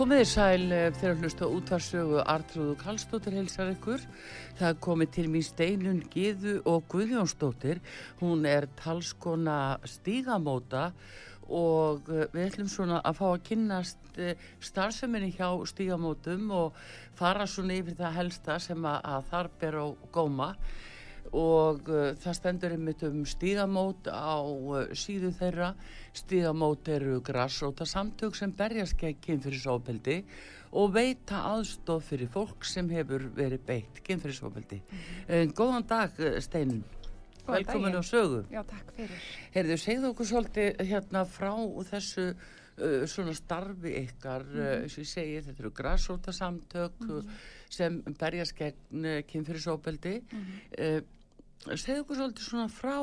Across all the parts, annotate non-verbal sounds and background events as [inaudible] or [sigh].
Komiði sæl þegar hlustu á útvarsögu Artrúðu Kallstóttir heilsar ykkur. Það komi til mér Steinun Gíðu og Guðjónsdóttir. Hún er talskona stígamóta og eh, við ætlum svona að fá að kynnast eh, starfseminni hjá stígamótum og fara svona yfir það helsta sem að þar ber á góma og uh, það stendur einmitt um stígamót á uh, síðu þeirra stígamót eru grassróta samtök sem berjast gegn kynfyrirsofbeldi og veita aðstof fyrir fólk sem hefur verið beitt kynfyrirsofbeldi mm -hmm. Góðan dag Steinun velkomin á sögu Já, takk fyrir Herðu, segðu okkur svolítið hérna frá þessu uh, svona starfi ykkar mm -hmm. sem ég segi, þetta eru grassróta samtök mm -hmm. sem berjast gegn kynfyrirsofbeldi mm -hmm. Segðu okkur svolítið svona frá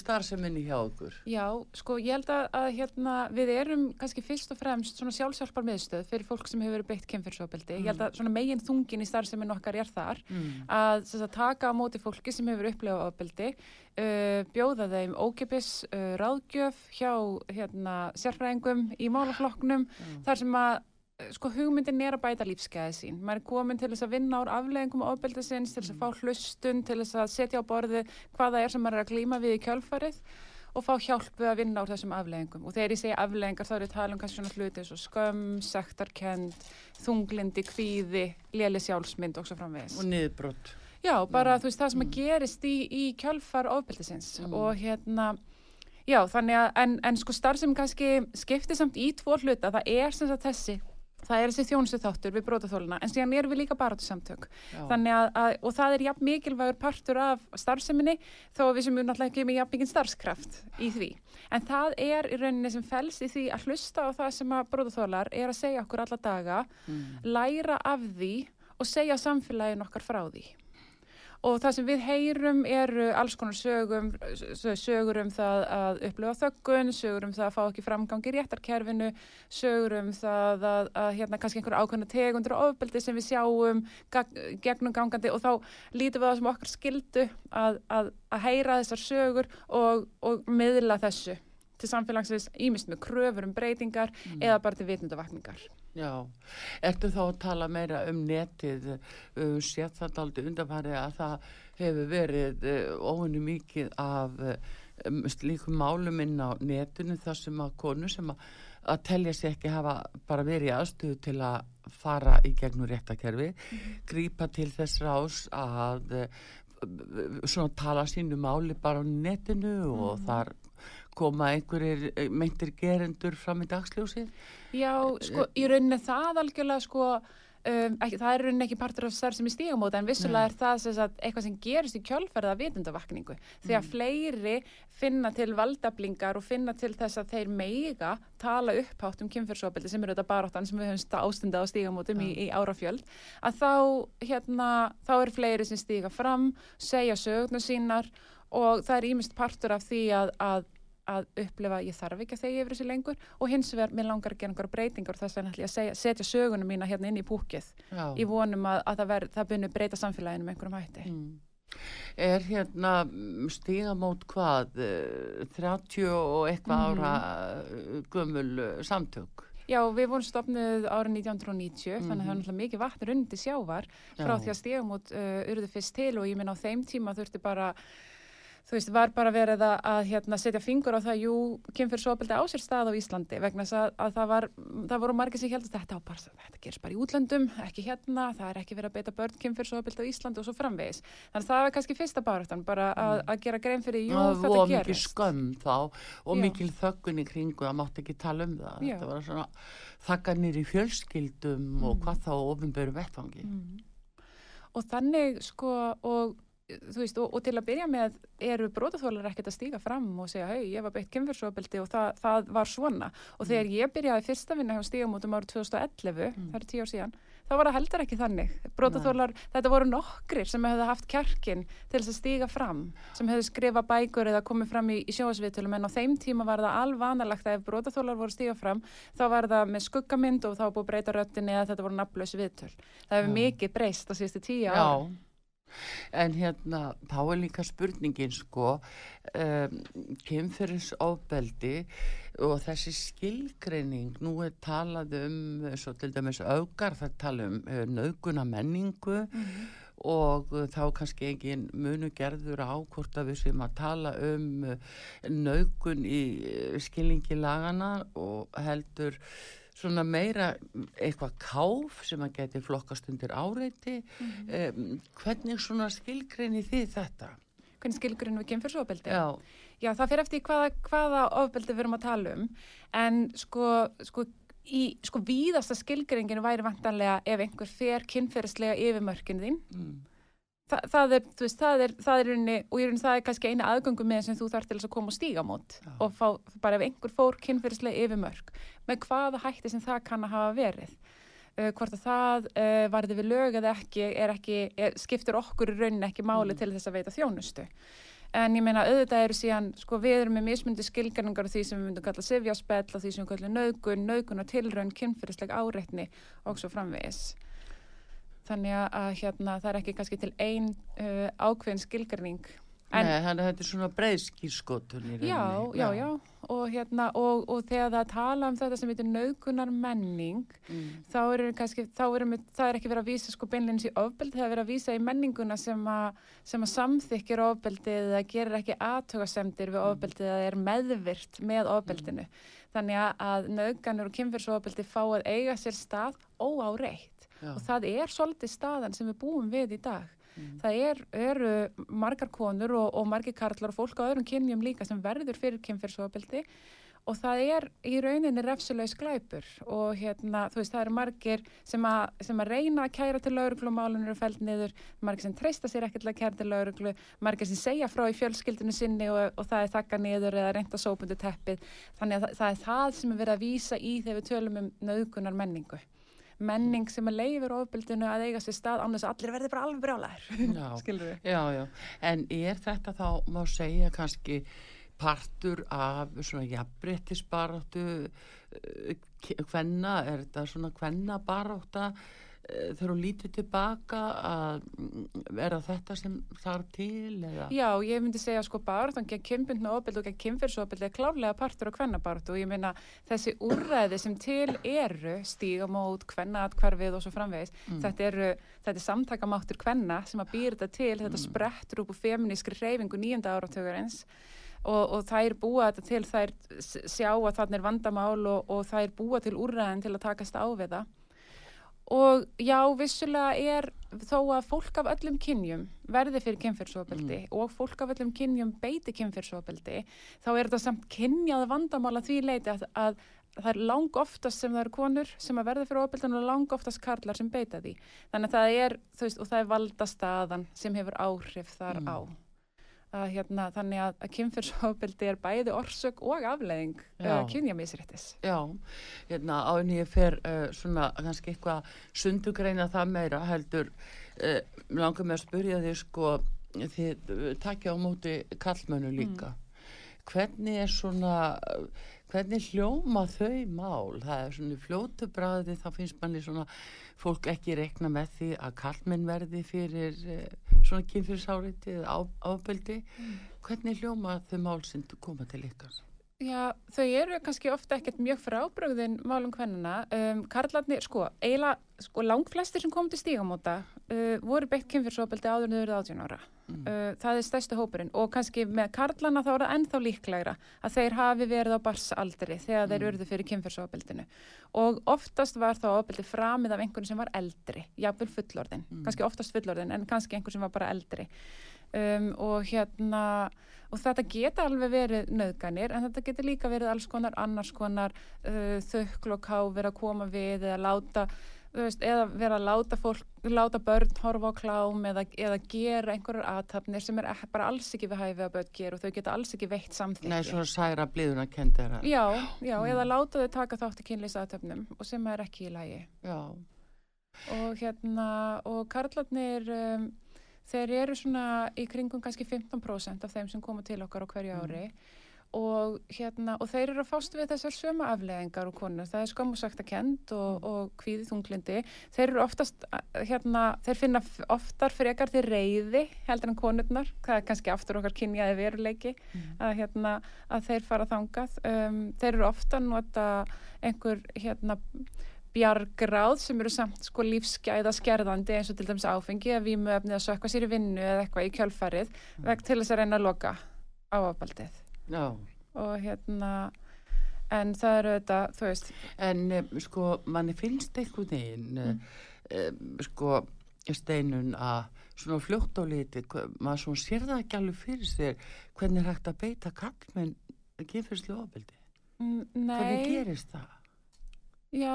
starfseminni hjá okkur. Já, sko ég held að, að hérna, við erum kannski fyrst og fremst svona sjálfsjálfar meðstöð fyrir fólk sem hefur verið beitt kemfyrsofbeldi. Mm. Ég held að svona megin þungin í starfseminn okkar er þar mm. að, að taka á móti fólki sem hefur upplifað ofbeldi, uh, bjóða þeim ókipis, uh, ráðgjöf hjá hérna, sérfræðingum í málaflokknum, mm. þar sem að sko hugmyndin er að bæta lífskeiði sín. Maður er komin til þess að vinna ár afleggingum og ofbeldisins, til þess að fá hlustun til þess að setja á borði hvaða er sem maður er að glýma við í kjölfarið og fá hjálp við að vinna á þessum afleggingum og þegar ég segja afleggingar þá er að tala um kannski svona hluti eins og skömm, sektarkend þunglindi, kvíði léli sjálfsmynd og svo framvegis. Og niðurbrott já, bara mm. þú veist það sem að gerist í, í kjölfar ofbeldisins mm. og hérna Já, þannig að, en, en sko starf sem kannski skiptir samt í tvo hluta, það er sem sagt þessi það er þessi þjónustu þáttur við brótaþóluna en síðan erum við líka baráttu samtök að, að, og það er jafn mikilvægur partur af starfseminni þó við sem við náttúrulega ekki með jafn mikið starfskraft í því. En það er í rauninni sem fels í því að hlusta á það sem að brótaþólar er að segja okkur alla daga mm. læra af því og segja samfélagin okkar frá því og það sem við heyrum eru alls konar sögum, sögur um það að upplifa þöggun, sögur um það að fá ekki framgang í réttarkerfinu, sögur um það að, að hérna kannski einhverja ákveðna tegundur og ofbeldi sem við sjáum gegnum gangandi og þá lítum við það sem okkar skildu að, að, að heyra þessar sögur og, og miðla þessu til samfélagsins ímist með kröfur um breytingar mm. eða bara til vitundavakningar. Já, ertu þá að tala meira um netið, uh, sétt það aldrei undanfæri að það hefur verið óvinni mikið af um, slíkum málum inn á netinu þar sem að konu sem að, að telja sér ekki hafa bara verið aðstöðu til að fara í gegnum réttakerfi, mm -hmm. grípa til þess rás að svona tala sínu máli bara á netinu mm og mhm. þar koma einhverjir eh, meintir gerendur fram í dagsljósið? Já, sko, í rauninni það algjörlega sko, um, ekki, það er rauninni ekki partur af starf sem er stígamóta en vissulega er það sem sagt, eitthvað sem gerist í kjölferða vitundavakningu að mm. fleiri finna til valdablingar og finna til þess að þeir meiga tala upphátt um kynferðsopildi sem eru þetta baráttan sem við höfum ástundað á stígamótum mm. í, í árafjöld að þá, hérna, þá er fleiri sem stíga fram, segja sögna sínar og það er ímest partur af því að, að að upplifa ég þarf ekki að þegja yfir þessu lengur og hins vegar mér langar að gera einhverja breytingar og þess vegna ætlum ég að segja, setja sögunum mína hérna inn í púkið í vonum að, að það, ver, það byrnu breyta samfélaginu með einhverjum hætti mm. Er hérna stígamót hvað 30 eh, og eitthvað mm. ára eh, gömul eh, samtök? Já, við vorum stopnuð árið 1990 mm. þannig að það er mhm. náttúrulega mikið vatnur undir sjávar frá Já. því að stígamót uh, urðu fyrst til og ég minn á þeim tíma þurfti bara þú veist, var bara verið að, að hérna, setja fingur á það, jú, kynfyrsopildi á sér stað á Íslandi vegna að, að það, var, það voru margir sem heldast þetta, bara, þetta gerst bara í útlöndum, ekki hérna, það er ekki verið að beita börn kynfyrsopildi á Íslandi og svo framvegis. Þannig að það var kannski fyrsta baröftan, bara að, mm. að gera grein fyrir, jú, það þetta gerist. Og mikið skömm þá og Já. mikil þöggun í kringu, það mátti ekki tala um það. Já. Þetta var svona þakkanir í fjölskyldum mm. og hvað þá ofinböru vettfangi. Mm og þannig sko og þú veist, og, og til að byrja með eru brótaþólar ekkert að stíga fram og segja, hei, ég var beitt kynfyrsofabeldi og það, það var svona. Og þegar Mm. ég byrjaði fyrsta vinna hjá stígamótum árið 2011, Mm. það er tíu ár síðan þá var það heldur ekki þannig. Brótaþólar, þetta voru nokkrir sem hefðu haft kjarkin til þess að stíga fram sem hefðu skrifa bækur eða komið fram í, í sjóasviðtölum en á þeim tíma var það alvanalagt að ef brótaþólar voru stíga fram þá var það með skuggamynd og þá búið breyta röttinni eða þetta voru nafnlaus viðtöl. Það hefur mikið breyst á síðustu tíu ára en hérna, þá er líka spurningin sko, um, kynferðisofbeldi og þessi skilgreining, nú er talað um, svo til dæmis augar, það tala um uh, nauguna menningu og uh, þá kannski engin munu gerður á hvort að við sem að tala um uh, naugun í uh, skilningi lagana og heldur svona meira eitthvað káf sem að geti flokkast undir áreiti. Um, hvernig svona skilgreini þið þetta? hvernig skilgurinn við kynfyrsofbeldi Já, Já, það fyrir eftir hvaða, hvaða ofbeldi við erum að tala um. En sko, sko í sko víðasta skilgringinu væri vantanlega ef einhver fer kynferðislega yfir mörkin þín. Mm. Þa, það er, þú veist, það er, það er unni, og í rauninni það er kannski eina aðgöngu með sem þú þarf til þess að koma og stíga mót Já. og fá, bara ef einhver fór kynferðislega yfir mörk með hvaða hætti sem það kann að hafa verið uh, hvort að það uh, varði við lög eða ekki, er ekki er, skiptir okkur í rauninni ekki máli Mm. til þess að veita þjónustu en ég meina auðvitað eru síðan sko við erum með mismundi skilgarningar á því sem við myndum kalla sifjaspell og því sem við kallum naugun, naugun og tilraun, kynferðislega áreitni og svo framvegis þannig að- hérna, það er ekki kannski til ein uh, ákveðin skilgarning En- Nei, þannig að þetta er svona breiðskýrskotun í Já, rauninni. já, já, og hérna, og, og þegar það tala um þetta sem heitir naukunar menning, Mm. þá er kannski, þá er, það er ekki verið að vísa sko beinleins í ofbeldi, það er verið að vísa í menninguna sem að, sem að samþykir ofbeldið eða gerir ekki aðtögasemdir við ofbeldið eða er meðvirt með ofbeldinu. Þannig að, að naukanur og kynfyrsofbeldi fá að eiga sér stað óáreitt Já. og það er svolítið staðan sem við búum við í dag. Mm. Það er, eru margar konur og, og margir karlar og fólk á öðrum kynjum líka sem verður fyrir kynferðsofabeldi og það er í rauninni refsulegs glæpur og hérna, þú veist, það eru margir sem, a, sem að reyna að kæra til lauruglu og málunum eru fælt niður, margir sem treysta sér ekkert að kæra til lauruglu, margir sem segja frá í fjölskyldinu sinni og, og það er þakka niður eða reynda sópundu teppið þannig að það, það er það sem er verið að vísa í þegar við tölum um nauðgunar menningu menning sem að leifir ofbildinu að eiga sér stað að allir verði bara alveg brjálæður Já. [laughs] Já, já, en er þetta þá, má segja kannski partur af svona jafnbrettisbaráttu hvenna, er þetta svona hvenna barátta eh, þú lítið tilbaka að mm, er það þetta sem þarf til eða? Já, ég myndi segja sko baráttan gegn kynbundnu ofbeldi og gegn kynferðsofbeldi er klárlega partur á kvennabaráttu og ég meina þessi úrræði sem til eru stígamót, kvennaatkvarfið og svo framvegis þetta, eru, þetta er samtakamáttur kvenna sem að býra þetta til, þetta sprettur upp úr feminískri hreyfingu nýjunda áratögarins og, og þær búa þetta til þær s- sjá að þarna er vandamál og, og þær búa til úrræðin til að takast á við það og já, vissulega er þó að fólk af öllum kynjum verði fyrir kynfyrsofbeldi og fólk af öllum kynjum beiti kynfyrsofbeldi þá er þetta samt kynjað vandamál að því leiti að, að það er lang oftast sem það eru konur sem að verða fyrir ofbeldin og lang oftast karlar sem beita því. Þannig að það er, þú veist, og það er valdastaðan sem hefur áhrif þar Mm. á að, hérna, þannig að, að kynfyrsofbeldi er bæði orsök og afleðing uh, kynjamisréttis. Já, hérna áinn ég fer uh, svona kannski eitthvað sundugreina það meira heldur uh, langar með að spyrja því sko þið uh, takja á móti kallmönu líka. Hvernig er svona uh, hvernig hljóma þau mál? Það er svona fljótu bræði þá finnst manni svona fólk ekki rekna með því að kallmenn verði fyrir uh, svona kynfyrsáriti eða ábeldi hvernig hljóma þau mál sem koma til ykkar Já, þau eru kannski ofta ekkert mjög frábrögðin málum hvernina. Um, Karlarnir, sko, eiginlega, sko, langflestir sem kom til stígamóta uh, voru beitt kynfyrsopeldi áður verið 18 ára. Mm. Uh, það er stærstu hópurinn og kannski með karlana þá er það ennþá líklegra að þeir hafi verið á barsaldri þegar þeir Mm. urðu fyrir kynfyrsopildinu og oftast var þá opildi framið af einhvern sem var eldri, jafnvel fullorðin, Mm. kannski oftast fullorðin en kannski einhvern sem var bara eldri um, og hérna og þetta geta alveg verið nöðganir en þetta getur líka verið alls konar annars konar uh, þökl og káfir að koma við eða láta veist, eða vera að láta fólk, láta börn horfa á klám eða, eða gera einhverjar aðtapnir sem er ek- bara alls ekki við hæfi að börn gera og þau geta alls ekki veitt samþykki. Nei, svona særa bliðuna kendara. Já, já, eða láta þau taka þátt í kynlýsaðtöfnum og sem er ekki í lagi. Já, Og hérna, og karlarnir, um, þeir eru svona í kringum kannski 15% af þeim sem koma til okkar á hverju ári og hérna, og þeir eru að fást við þessar sömu afleðingar og konur. Það er skammusakta kend og, og kvíði þunglindi. Þeir eru oftast, hérna, þeir finna oftar frekar til reyði heldur en konurnar. Það er kannski aftur okkar kynjaði veruleiki að, hérna, að þeir fara þangað. Um, þeir eru ofta nota einhver hérna, bjargráð sem eru samt sko lífsgæða skerðandi eins og til dæmis áfengi að vímuefni að sökka sér í vinnu eða eitthvað í kjölfarið veg til þess að reyna að loka á afbaldið já. og hérna en það eru þetta, þú veist En um, sko, manni finnst einhvern veginn, mm. um, sko, steinun að svona fljótt á liti, maður svona sér það ekki alveg fyrir sér hvernig er hægt að beita kallmenn kynfyrslu ofbeldi. mm, Hvernig nei, gerist það? já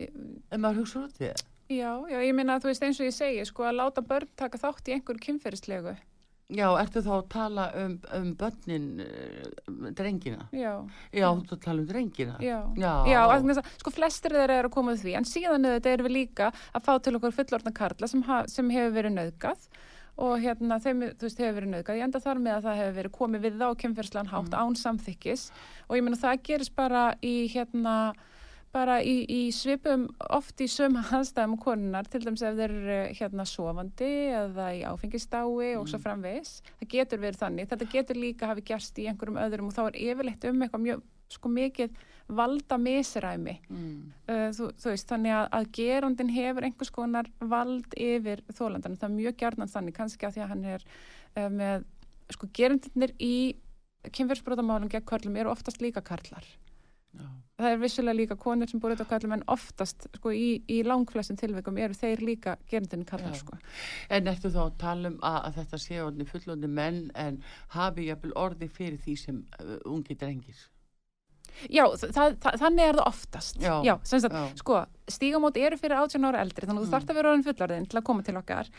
En maður hugsa út við það. já, já, ég minna að þú veist eins og ég segi sko að láta börn taka þátt í einhverju kynferðislegu Já, ertu þá að tala um, um börnin, uh, drengina? já, Já, þú tala um drengina? já Já, Já, að, sko flestir þeirra eru að koma því en síðan auðvitað erum við líka að fá til okkur fullorðna karla sem, ha, sem hefur verið nauðgað og hérna þeim, þú veist, hefur verið nauðgað ég enda þar með að það hefur verið komið við þá kemferðslan hátt án samþykkis og ég meina það gerist bara í hérna bara í, í svipum oft í sömu aðstæðum konunar til dæmis ef þeir eru hérna sofandi eða í áfengistái og svo framvegis. Það getur verið þannig, þetta getur líka hafi gerst í einhverjum öðrum og þá er yfirleitt um eitthvað mjög sko mikið valda misræmi mm. uh, þú, þú veist, þannig að, að gerandin hefur einhvers konar vald yfir þólandan, það er mjög gjarnan þannig kannski að því að hann er uh, með sko gerandinir í kynferðsbrotamálum gegn körlum eru oftast líka karlar. Já. Það er vissulega líka konur sem búið þetta kallum en oftast sko í, í langflestum tilveikum eru þeir líka gerandin kallar sko. En ertu þá að tala um að, að þetta sé orðni fullorðni menn en hafi jafnvel orði fyrir því sem uh, ungi drengir? Já, það, það, þannig er það oftast Já, sem sagt, já. sko, stígamót eru fyrir 18 ára eldri þannig að þú Mm. þarft að vera orðin fullorðin til að koma til okkar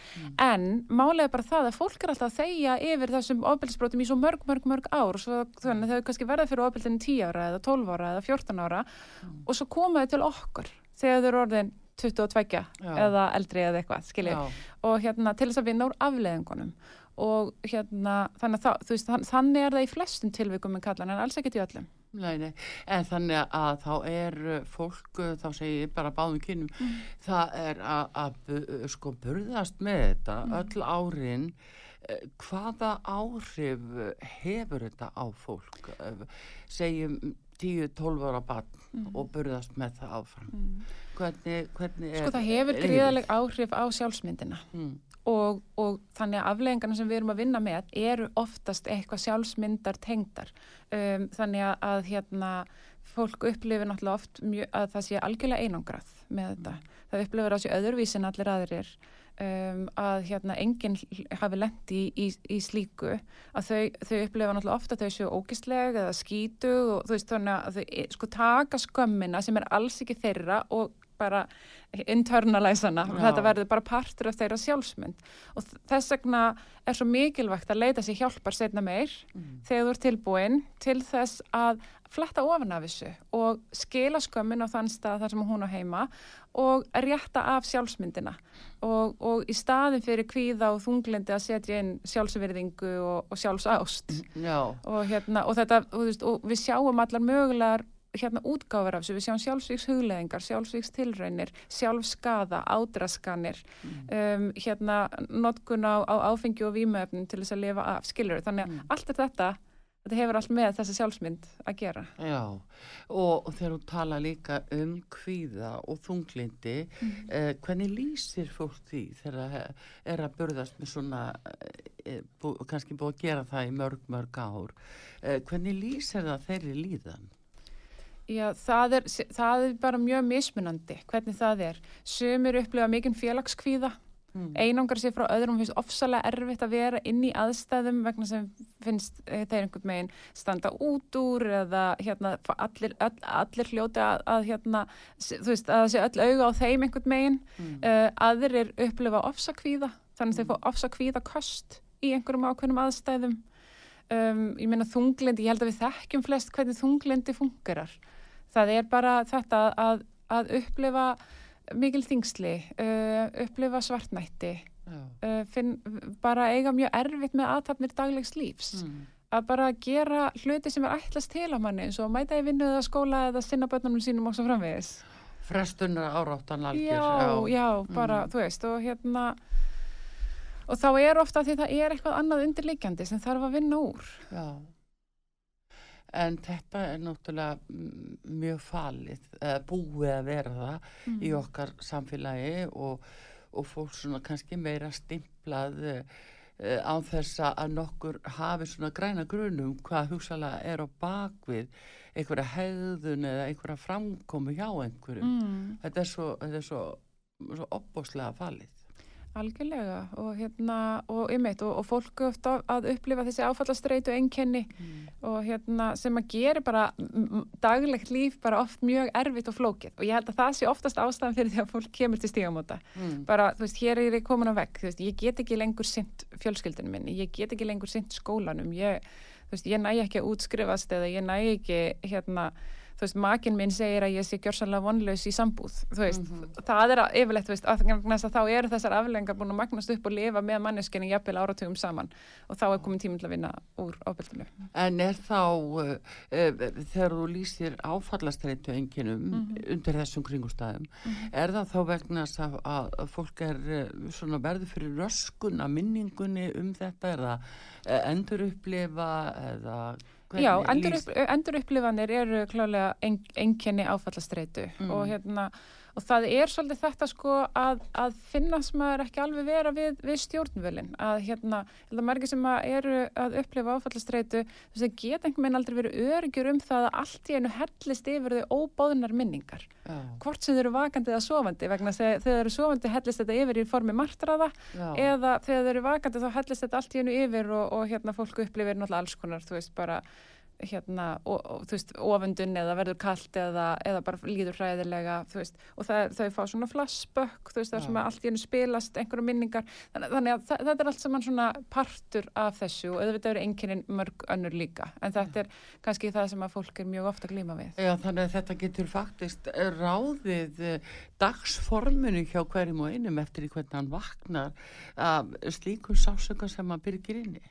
en málega bara það að fólk er alltaf að þegja yfir þessum ofbeldisbrotum í svo mörg, mörg, mörg ár svo, þannig að þau kannski verða fyrir ofbeldin 10 ára eða 12 ára eða 14 ára Mm. og svo koma þau til okkur þegar þau eru orðin 22 Já. eða eldri eða eitthvað, skiljið Já, og hérna til þess að vinna úr afleðingunum og hérna þannig, að þú veist, þann, þannig er það í flestum tilvikum með kallan en alls ekkert í öllum nei. En þannig að þá er uh, fólk, uh, þá segi ég bara báðum kynum, það er að, að bu- sko burðast með þetta öll árin. Hvaða áhrif hefur þetta á fólk? Segjum 10-12 ára barn og burðast með það áfram. Hvernig, hvernig er... sko það hefur gríðaleg áhrif á sjálfsmyndina Mm. Og, og þannig að afleðingarna sem við erum að vinna með eru oftast eitthvað sjálfsmyndar tengdar. Um, þannig að, hérna fólk upplifir náttúrulega oft mjög, að það sé algjörlega einangrað með þetta. Það upplifir á sig öðruvísi en allir aðrir um, að hérna enginn hafi lendi í, í, í slíku að þau, þau upplifa náttúrulega ofta þau séu ógistleg eða skítu og þú veist þannig að þau sko taka skömmina sem er alls ekki þeirra og bara internalæsana og Já. þetta verður bara partur af þeirra sjálfsmynd. Og þess vegna er svo mikilvægt að leita sér hjálpar setna meir þegar þú ert tilbúin til þess að fletta ofan af þessu og skila skömmin á þann stað þar sem hún á heima og rétta af sjálfsmyndina. Og, og í staðin fyrir kvíða og þunglindi að setja inn sjálfsverðingu og, og sjálfsást. Já, og, hérna, og, þetta, og, veist, og við sjáum allar mögulegar hérna útgáfur af þessu, við sjáum sjálfsvíks hugleðingar, sjálfsvíks tilraunir, sjálfskaða, ádraskanir, um, hérna notkun á, á áfengi og vímuefnum til þess að lifa af, skilur þannig að allt er þetta, þetta hefur allt með þessa sjálfsmynd að gera. já. Og, og þegar þú tala líka um kvíða og þunglindi, eh, hvernig lýsir fólk því þegar það er að burðast með svona, eh, bú, kannski búið að gera það í mörg, mörg ár, eh, hvernig lýsir það þeirri líðan? Já, það er, það er bara mjög mismunandi hvernig það er. Sumir upplifa mikinn félagskvíða mm. einangar sér frá öðrum finnst ofsalega erfitt að vera inn í aðstæðum vegna sem finnst e, þeir einhvern meginn standa út úr eða hérna allir, all, allir hljóti að, að hérna veist að það sé öll auga á þeim einhvern meginn mm. uh, aðrir upplifa ofsakvíða þannig að þeir fá ofsakvíða kost í einhverjum ákveðnum aðstæðum um, ég meina þunglindi, ég held að við þekkjum flest hvernig þunglindi fungerar það er bara þetta að, að upplifa mikil þingsli, uh, upplifa svartnætti, uh, finn, bara eiga mjög erfitt með aðtapnir daglegs lífs. Mm. Að bara gera hluti sem er ætlast til á manni, eins og mæta í vinnu eða skóla eða sinna börnunum sínum og svo framvegis. Frestunar áráttan algjör. Já, já, já bara, mm. þú veist, og hérna, og þá er ofta því það er eitthvað annað undirleikjandi sem þarf að vinna úr. Já en þetta er náttúrulega mjög falið, búið að vera það mm. í okkar samfélagi og, og fólk svona kannski meira stimplað uh, á þess að nokkur hafi svona græna grunum hvað hugsalega er á bakvið einhverja hegðun eða einhverja framkomu hjá einhverjum mm. þetta er svo, svo, svo opbóslega falið Algjörlega og hérna og ymmit og, og fólku ofta að upplifa þessi áfallastreitu enkenni mm. og hérna sem að gera bara daglegt líf bara oft mjög erfitt og flókið og ég held að það sé oftast ástæðan fyrir því að fólk kemur til stígamóta mm. bara þú veist hér er ég komin á vegg þú veist ég get ekki lengur sint fjölskyldunum minni ég get ekki lengur sint skólanum ég, þú veist ég næ ekki að útskrifast eða ég næ ekki hérna þú veist, makinn minn segir að ég sé gjörsanlega vonlaus í sambúð, þú veist, mm -hmm. það er að yfirleitt, þú veist, að, þá eru þessar aflengar búin að magnast upp og lifa með manneskinni jafnvel áratugum saman og þá er komin tíminn til að vinna úr ábyrgdunu. En er þá uh, uh, þegar þú lýsir áfallastreitu enginum mm -hmm. undir þessum kringustæðum, mm -hmm. er það þá vegna að, að fólk er uh, svona verður fyrir röskun að minningunni um þetta, er það endur upplifa eða Já, endur, upp, endur upplifanir eru klálega enginni áfallastreitu mm. og, hérna, og það er svolítið þetta sko að, að finnast maður ekki alveg vera við, við stjórnvölinn að hérna, margir sem að eru að upplifa áfallastreitu þess að geta einhvern veginn aldrei verið öryggjur um það að allt í einu hellist yfir þau óbóðunar minningar Já. hvort sem þau eru vakandi eða sofandi vegna þegar þau eru sofandi hellist þetta yfir í formi martraða Já. eða þegar þau eru vakandi þá hellist þetta allt í einu yfir og, og hérna fólku upplifir náttúrulega alls konar, þú veist bara hérna, og, og, þú veist, ofundun eða verður kallt eða, eða bara líður hræðilega, þú veist, og það, þau fá svona flashback, þú veist, það er að allt í hennu spilast einhverju minningar, þannig, þannig að það, þetta er allt saman svona partur af þessu og auðvitað eru einnkynnin mörg önnur líka, en þetta er kannski það sem að fólk er mjög ofta að glíma við. Já, þannig að þetta getur faktist ráðið eh, dagsformunu hjá hverjum og einum eftir í hvernig hann vaknar af slíkum sásöka sem að byrgir inni.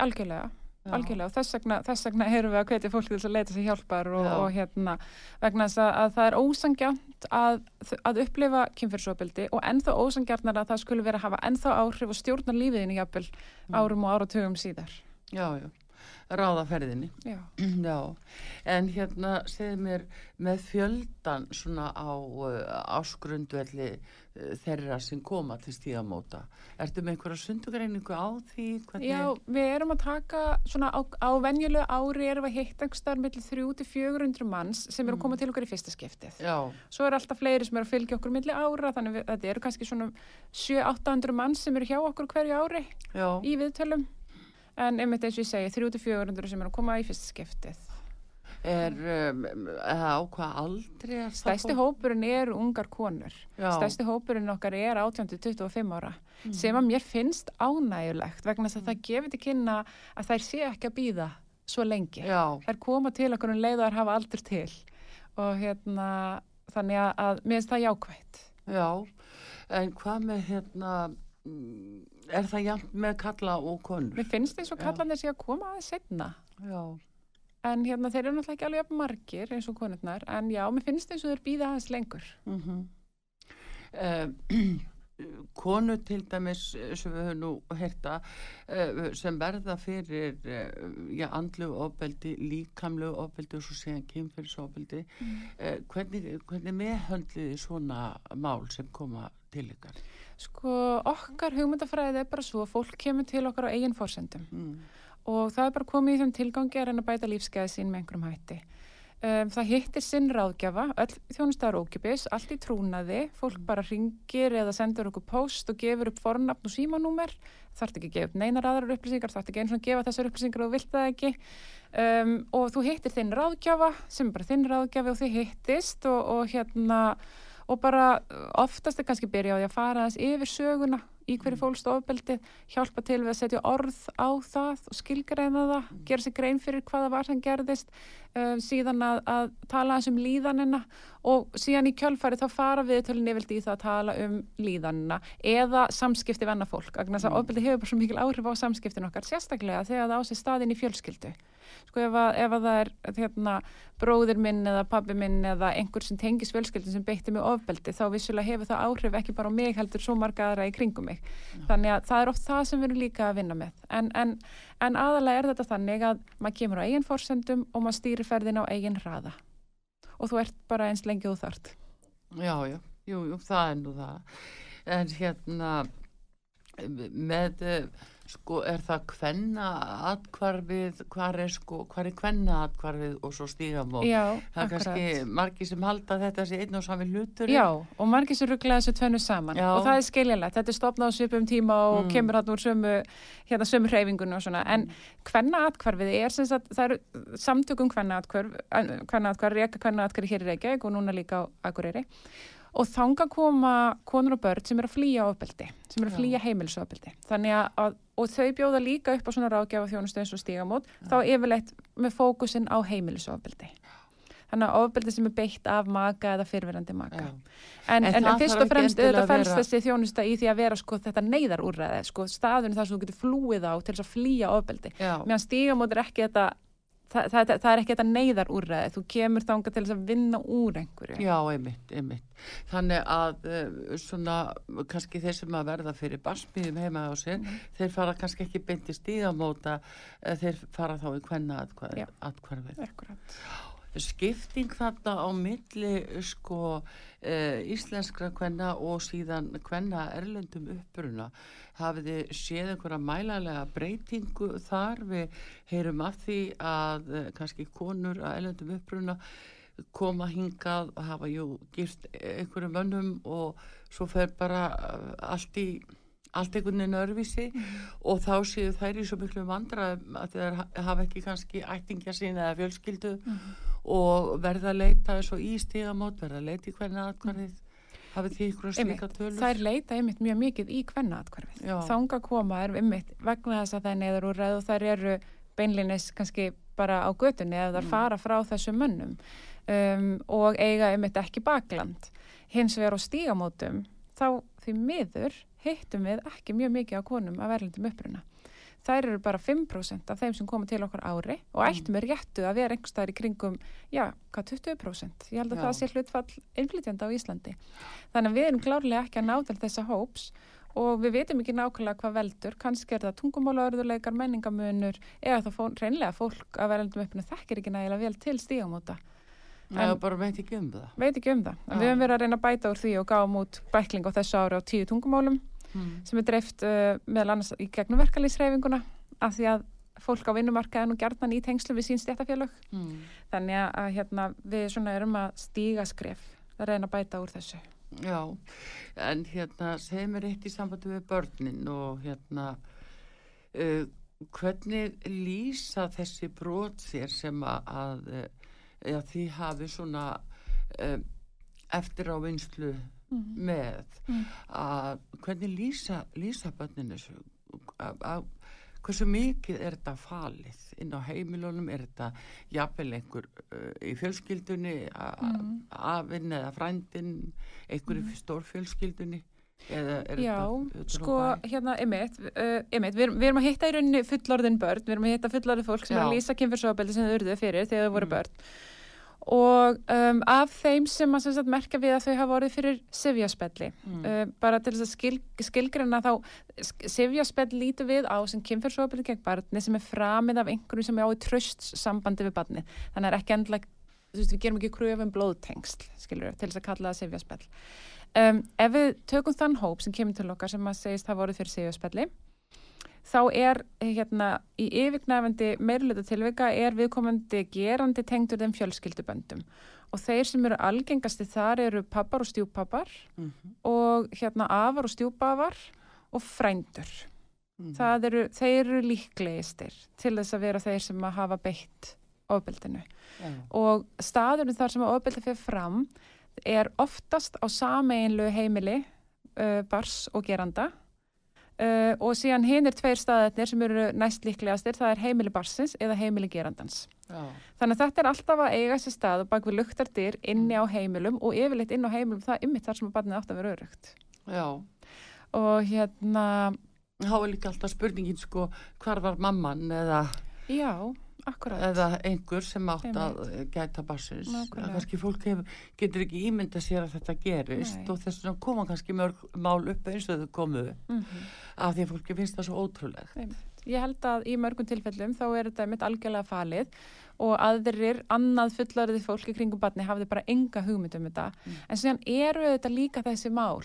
Algjörlega algjörlega og þess vegna, þess vegna erum við að hvetja fólki til að leita sér hjálpar og, og hérna vegna þess að, að það er ósangjánt að, að upplifa kynfyrsopildi og ennþá ósangjarnar að það skulle vera að hafa ennþá áhrif og stjórna lífiðinu jafnvel mm. árum og áratugum síðar. Já, já ráðaferðinni Já. [clears throat] Já. en hérna segð mér með fjöldan svona á uh, áskrundvelli uh, þeirra sem koma til stíðamóta ertu með einhverja sundugreiningu á því? Hvernig... Já, við erum að taka svona á, á venjulegu ári erum við að hitta einhverstaðar millir 300-400 manns sem eru að koma mm. til okkar í fyrsta skiptið Já. svo er alltaf fleiri sem eru að fylgja okkur millir ára þannig að þetta eru kannski svona 700-800 manns sem eru hjá okkur hverju ári í viðtölum en einmitt eins og ég segi 3400 sem er að koma í fyrst skiptið Er um, á hvað aldrei Stæsti hópurinn er ungar konur Já. Stæsti hópurinn okkar er 18-25 ára mm. sem að mér finnst ánægulegt vegna þess að mm. það gefur til kynna að þær sé ekki að býða svo lengi Já. þær koma til okkur um leið og þær hafa aldur til og hérna þannig að mér finnst það jákvægt Já, en hvað með hérna mm, er það jæmt með kalla og konur? Mér finnst þess að kallanir sé að koma aðeins setna. Já. En hérna þeir eru náttúrulega ekki alveg margir eins og konurnar, en já, mér finnst þess að þeir býða aðeins lengur. Mm -hmm. uh, konu til dæmis sem við höfum nú hérta uh, sem verða fyrir uh, já, andlu ofbeldi, líkamlu ofbeldi og svo segja kynferðsofbeldi mm. hvernig, hvernig meðhöndliði svona mál sem koma til ykkar? Sko okkar hugmyndafræðið er bara svo að fólk kemur til okkar á eigin fórsendum mm. Og það er bara komið í þeim tilgangi að reyna að bæta lífsgæði sín með einhverjum hætti. Um, það hittir sinn ráðgjafa, öll þjónustæðar ókipis, allt í trúnaði, fólk bara ringir eða sendur okkur post og gefur upp fornafn og símanúmer, þarf ekki að gefa upp neinar aðrar upplýsingar, þarf ekki eins og að gefa þessar upplýsingar og vilt það ekki. Um, og þú hittir þinn ráðgjafa sem er bara þinn ráðgjafi og þið hittist og, og hérna og bara oftast er kannski byrja á því að fara þess yfir söguna í hverju fólkst ofbeldi, hjálpa til við að setja orð á það og skilgreina það, gera sér grein fyrir hvaða var sem gerðist, uh, síðan að, að tala um líðanina og síðan í kjölfari þá fara við til nefnildi í það að tala um líðanina eða samskipti venna fólk, þannig að mm. ofbeldi hefur bara svo mikil áhrif á samskiptin okkar, sérstaklega þegar það á sig staðin í fjölskyldu sko ef að, ef að það er hérna, bróðir minn eða pabbi minn eða einhver sem tengis fjölskyldin sem beitti mig ofbeldi þá vissulega hefur það áhrif ekki bara á mig heldur svo marga aðra í kringum mig Já. þannig að það er oft það sem við erum líka að vinna með en, en, en aðalega er þetta þannig að maður kemur á eigin fórsendum og maður stýrir ferðin á eigin hraða. Og þú ert bara eins lengi úr þart Já, já, jú, jú, það er nú það. En hérna með sko er það kvenna atkvarfið, hvar er sko hvar er kvenna atkvarfið og svo stígamót? Já, það er kannski margi sem halda þetta sé einn og sami hlutur Já, og margi sem ruggla þessu tvennu saman. Já. og það er skiljanlegt, þetta er stopnað á svipum tíma og mm. kemur hann úr sömu hérna sömu hreyfingunum og svona, en kvenna atkvarfið er sem sagt, það eru samtökum kvenna atkvarf, kvenna atkvarf reyka kvenna atkvarf hér í Reykjavík og núna líka á Akureyri og þanga koma konur og börn sem eru að flýja ofbeldi, sem eru að flýja heimilisofbeldi. Þannig að, og þau bjóða líka upp á svona ráðgjafa þjónustu eins og stígamót Já. þá yfirleitt með fókusin á heimilisofbeldi. Þannig að ofbeldi sem er beitt af maka eða fyrfirandi maka. En, en, en, en fyrst og fremst auðvitað fælst vera... þessi þjónusta í því að vera sko þetta neyðarúrræði sko staðunni þar sem þú getur flúið á til þess að flýja ofbeldi. Meðan stígamót er ekki þetta það, það, það er ekki þetta neyðar úrraði, þú kemur þánga til þess að vinna úr einhverju. Já, einmitt, einmitt. Þannig að uh, svona, kannski þeir sem að verða fyrir basmiðum heima á sér, mm. þeir fara kannski ekki beintist í að móta, uh, þeir fara þá í hvenna atkvarfið. Akkurat skipting þarna á milli sko e, íslenskra kvenna og síðan kvenna erlendum uppruna hafið þið séð einhverja mælalega breytingu þar við heyrum af því að e, kannski konur að erlendum uppruna koma hingað og hafa jú gift einhverju mönnum og svo fer bara e, allt í allt einhvern veginn örfisi mm. og þá séu þær í svo miklu vandra að þeir hafa ekki kannski ættingja sín eða fjölskyldu mm. Og verða að leita svo í stígamót, verða að leita í hvernig aðkvarðið hafið því ykkur slíka tölur? Það er leita einmitt mjög mikið í hvernig aðkvarðið þánga koma er einmitt vegna þess að það er neður úr ræð og þær eru beinlinis kannski bara á götunni eða þær mm. fara frá þessu mönnum um, og eiga einmitt ekki bakland hins vegar á stígamótum þá því miður hittum við ekki mjög mikið á konum af verðlindum uppruna. Þær eru bara 5% af þeim sem koma til okkar ári og mm. ættum við réttu að vera einhverstaðar í kringum, já, hvað 20%? Ég held að já. það sé hlutfall innflytjanda á Íslandi. Þannig að við erum klárlega ekki að náta þessa hóps og við veitum ekki nákvæmlega hvað veldur, kannski er það tungumálaörðuleikar, menningamunur eða þá fó, reynlega fólk að verðlindum uppruna þekkir ekki nægilega vel til stígamóta. Það bara veit ekki um það. Veit ekki um það. Við höfum verið að reyna að bæta úr því og gáum út bækling á þessu ári á tíu tungumálum mm. sem er dreift uh, meðal annars í gegnum verkalýsreifinguna af því að fólk á vinnumarkaðin og gerðan í tengslu við sín stjættafélög mm. þannig að hérna, við svona erum að stíga skref að reyna að bæta úr þessu Já, en hérna segjum við eitt í sambandi við börnin og hérna uh, hvernig lýsa þessi brot þér sem að, að, að því hafi svona uh, eftir á vinslu mm. með mm. að hvernig lýsa, lýsa börninu að hversu mikið er þetta falið inn á heimilunum, er þetta jafnvel einhver uh, í fjölskyldunni mm. afinn eða frændin einhver mm. stórfjölskyldunni Já, sko hérna emitt, uh, emitt við, við erum að hitta í rauninni fullorðin börn, við erum að hitta fullorðin fólk sem Já. er að lýsa kynfyrsofabeldi sem þau urðuð fyrir þegar þau voru mm. börn og um, af þeim sem að sagt, merka við að þau hafa orðið fyrir sifjaspelli mm. uh, bara til þess að skil, skilgrana þá sifjaspell lítur við á sem kynferðsofabili gegn barni sem er framið af einhverju sem er á í tröst sambandi við barni þannig að ekki endla við gerum ekki kröfum blóðtengsl skilur, til þess að kalla það sifjaspell um, ef við tökum þann hóp sem kemur til okkar sem að segist hafa orðið fyrir sifjaspelli þá er hérna í yfirgnæfandi meirluta tilvika er viðkomandi gerandi tengdur þeim fjölskylduböndum og þeir sem eru algengasti þar eru pappar og stjúpappar Mm -hmm. og hérna afar og stjúpafar og frændur. Það eru, þeir eru líklegistir til þess að vera þeir sem að hafa beitt ofbeldinu Já. og staðurinn þar sem að ofbeldi fyrir fram er oftast á sameinlu heimili uh, bars og geranda uh, og síðan hinn er tveir staðarnir sem eru næst líklegastir, það er heimili barsins eða heimili gerandans. Já. Þannig að þetta er alltaf að eiga sér stað og bak við luktardyr inni á heimilum og yfirleitt inn á heimilum það er ymmið þar sem að barnið átt að vera örugt. Já. Og hérna, Þá er líka alltaf spurningin sko, hvar var mamman eða, já, akkurat. eða einhver sem átt að gæta barsins. Nákvæmlega. Kannski fólk hef, getur ekki ímynda sér að þetta gerist Nei. og þess vegna koma kannski mörg mál upp eins og þau komu Mm af því að fólki finnst það svo ótrúlegt. Ég held að í mörgum tilfellum þá er þetta mitt algjörlega falið og aðrir annað fullariði fólk í kringum barni hafði bara enga hugmynd um þetta. En síðan eru þetta líka þessi mál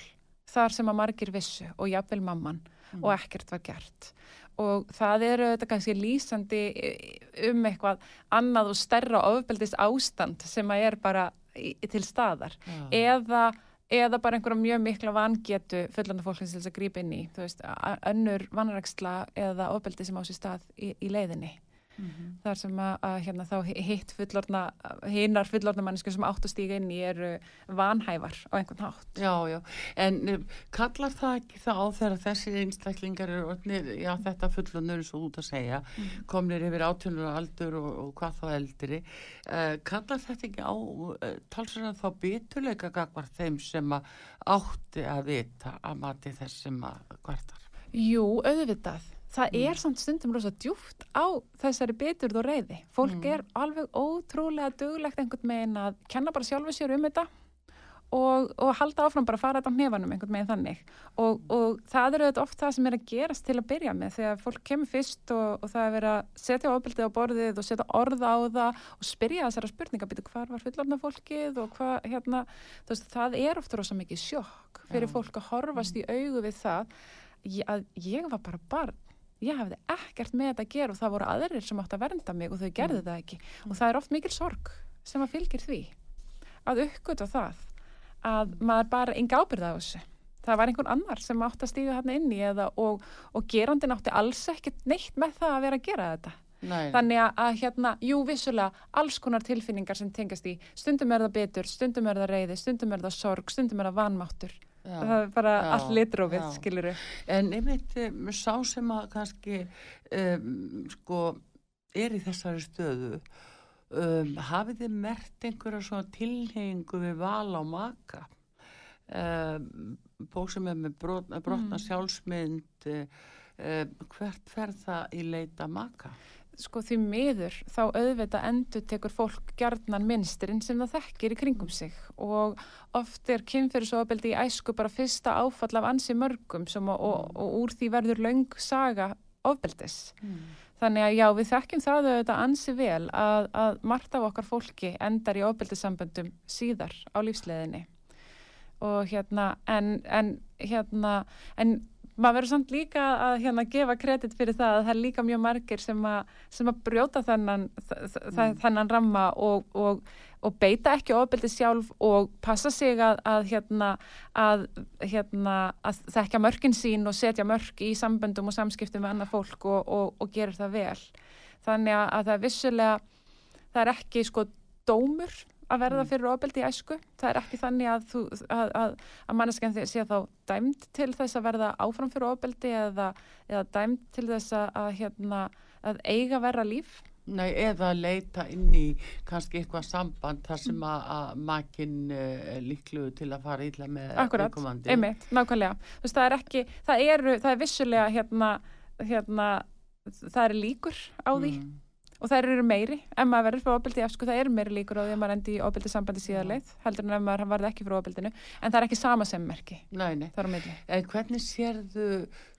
þar sem að margir vissu og jafnvel mamman og ekkert var gert. Og það eru þetta kannski lýsandi um eitthvað annað og stærra ofbeldist ástand sem að er bara í, til staðar Já. eða, eða bara einhverja mjög mikla vangetu fullanda fólkins til þess að grípa inn í þú veist, önnur vanræksla eða ofbeldi sem á sér stað í, í leiðinni Mhm. þar sem að, að hérna, þá hitt fullorna hinnar fullorna mannesku sem átt að stíga inn í eru vanhæfar á einhvern hátt Já, já, en um, kallar það ekki þá þegar þessir einstaklingar eru orðnir, já þetta fullunur svo út að segja, komnir yfir átjónur aldur og, og hvað þá eldri uh, kallar þetta ekki á uh, talsverðan þá beturleika gagvar þeim sem að átti að vita að mati þess sem að kvartar Jú, auðvitað. Það er samt stundum rosa djúft á þessari beturð og reyði. Fólk er alveg ótrúlega duglegt einhvern megin að kenna bara sjálfu sér um þetta og, og halda áfram bara að fara þetta á hnefanum einhvern megin þannig. Og, og það eru þetta oft það sem er að gerast til að byrja með þegar fólk kemur fyrst og, og það er verið að setja ofbildið á borðið og setja orð á það og spyrja þessara spurninga, býtu hvar var fullorna fólkið og hvað, hérna, veist, það er oft rosa mikið sjokk fyrir fólk að horfast í augu við það. Að ég var bara barn ég hafði ekkert með þetta að gera og það voru aðrir sem átt að vernda mig og þau gerðu það ekki. Og það er oft mikil sorg sem að fylgir því að uppgöta það að maður bara enga ábyrða á þessu. Það var einhvern annar sem átt að stíga þarna inn í eða, og, og gerandin átti alls ekkert neitt með það að vera að gera þetta. Nei, þannig að, að hérna, jú vissulega alls konar tilfinningar sem tengast í stundum er það betur, stundum er það reyði stundum er það sorg, stundum er það vanmáttur. Það er bara Já, allt litrófið, já. skiluru En einmitt um, sá sem að kannski um, sko er í þessari stöðu um, hafið þið mert einhverja svona tilhengu við val á maka um, bók sem er með brot, brotna Mm. sjálfsmynd uh, um, hvert fer það í leita maka? Sko því miður þá auðvitað endur tekur fólk gjarnan minnstirinn sem það þekkir í kringum sig og oft er kynferðisofabeldi í æsku bara fyrsta áfall af ansi mörgum sem og, og, og úr því verður löng saga ofbeldis. Þannig að já, við þekkjum það auðvitað ansi vel að, að margt af okkar fólki endar í ofbeldissamböndum síðar á lífsleðinni. Og hérna, en, en hérna, en maður verður samt líka að hérna gefa kredit fyrir það að það er líka mjög margir sem að, sem að brjóta þennan, mm. þennan ramma og, og, og beita ekki ofbeldi sjálf og passa sig að, að, hérna, að, hérna, að þekka mörkin sín og setja mörk í samböndum og samskiptum með annað fólk og, og, og gerir það vel. Þannig að það er vissulega, það er ekki sko dómur að verða fyrir ofbeldi í æsku. Það er ekki þannig að, þú, að, að, að manneskjan sé þá dæmt til þess að verða áfram fyrir ofbeldi eða, eða dæmt til þess að, að, hérna, að eiga verra líf. Nei, eða leita inn í kannski eitthvað samband þar sem að, að makinn uh, líkluðu til að fara ítla með Akkurat, einmitt, nákvæmlega. Veist, það er ekki, það eru, það er vissulega hérna, hérna, það er líkur á því Mm. Og það eru meiri, ef maður verður fyrir ofbeldi æsku, það eru meiri líkur á því að maður endi í ofbeldi sambandi síðarleið, heldur en ef maður varði ekki fyrir ofbeldinu, en það er ekki sama sem merki, Nei, nei. á. En hvernig sérðu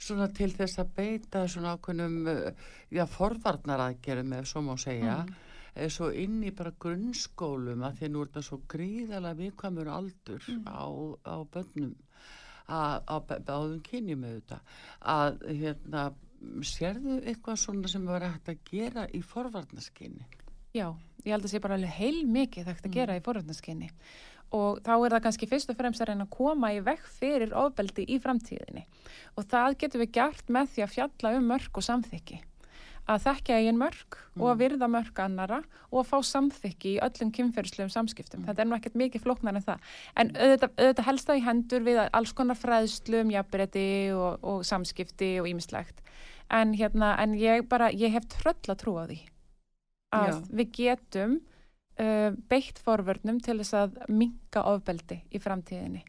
svona til þess að beita svona ákveðnum, uh, já, forvarnaraðgerum ef svo má segja, mm. svo inn í bara grunnskólum að því nú er þetta svo gríðalega viðkvæmur aldur á, á bönnum, á báðum kynjum auðvitað, að hérna, sérðu eitthvað svona sem var hægt að gera í forvarnaskinni? Já, ég held að sé bara alveg heil mikið þekkt að gera í forvarnaskinni og þá er það kannski fyrst og fremst að reyna að koma í vekk fyrir ofbeldi í framtíðinni og það getur við gert með því að fjalla um mörg og samþykki að þekkja eigin mörg og að virða mörg annara og að fá samþykki í öllum kynferðslegum samskiptum. Þetta er nú ekkert mikið flóknar en það. En auðvitað, auðvitað helst það í hendur við alls konar fræðslu um jafnbreytti og, og samskipti og ýmislegt. En, hérna, en ég bara, ég hef tröll að trúa því að Já. við getum uh, beitt forvörnum til þess að minka ofbeldi í framtíðinni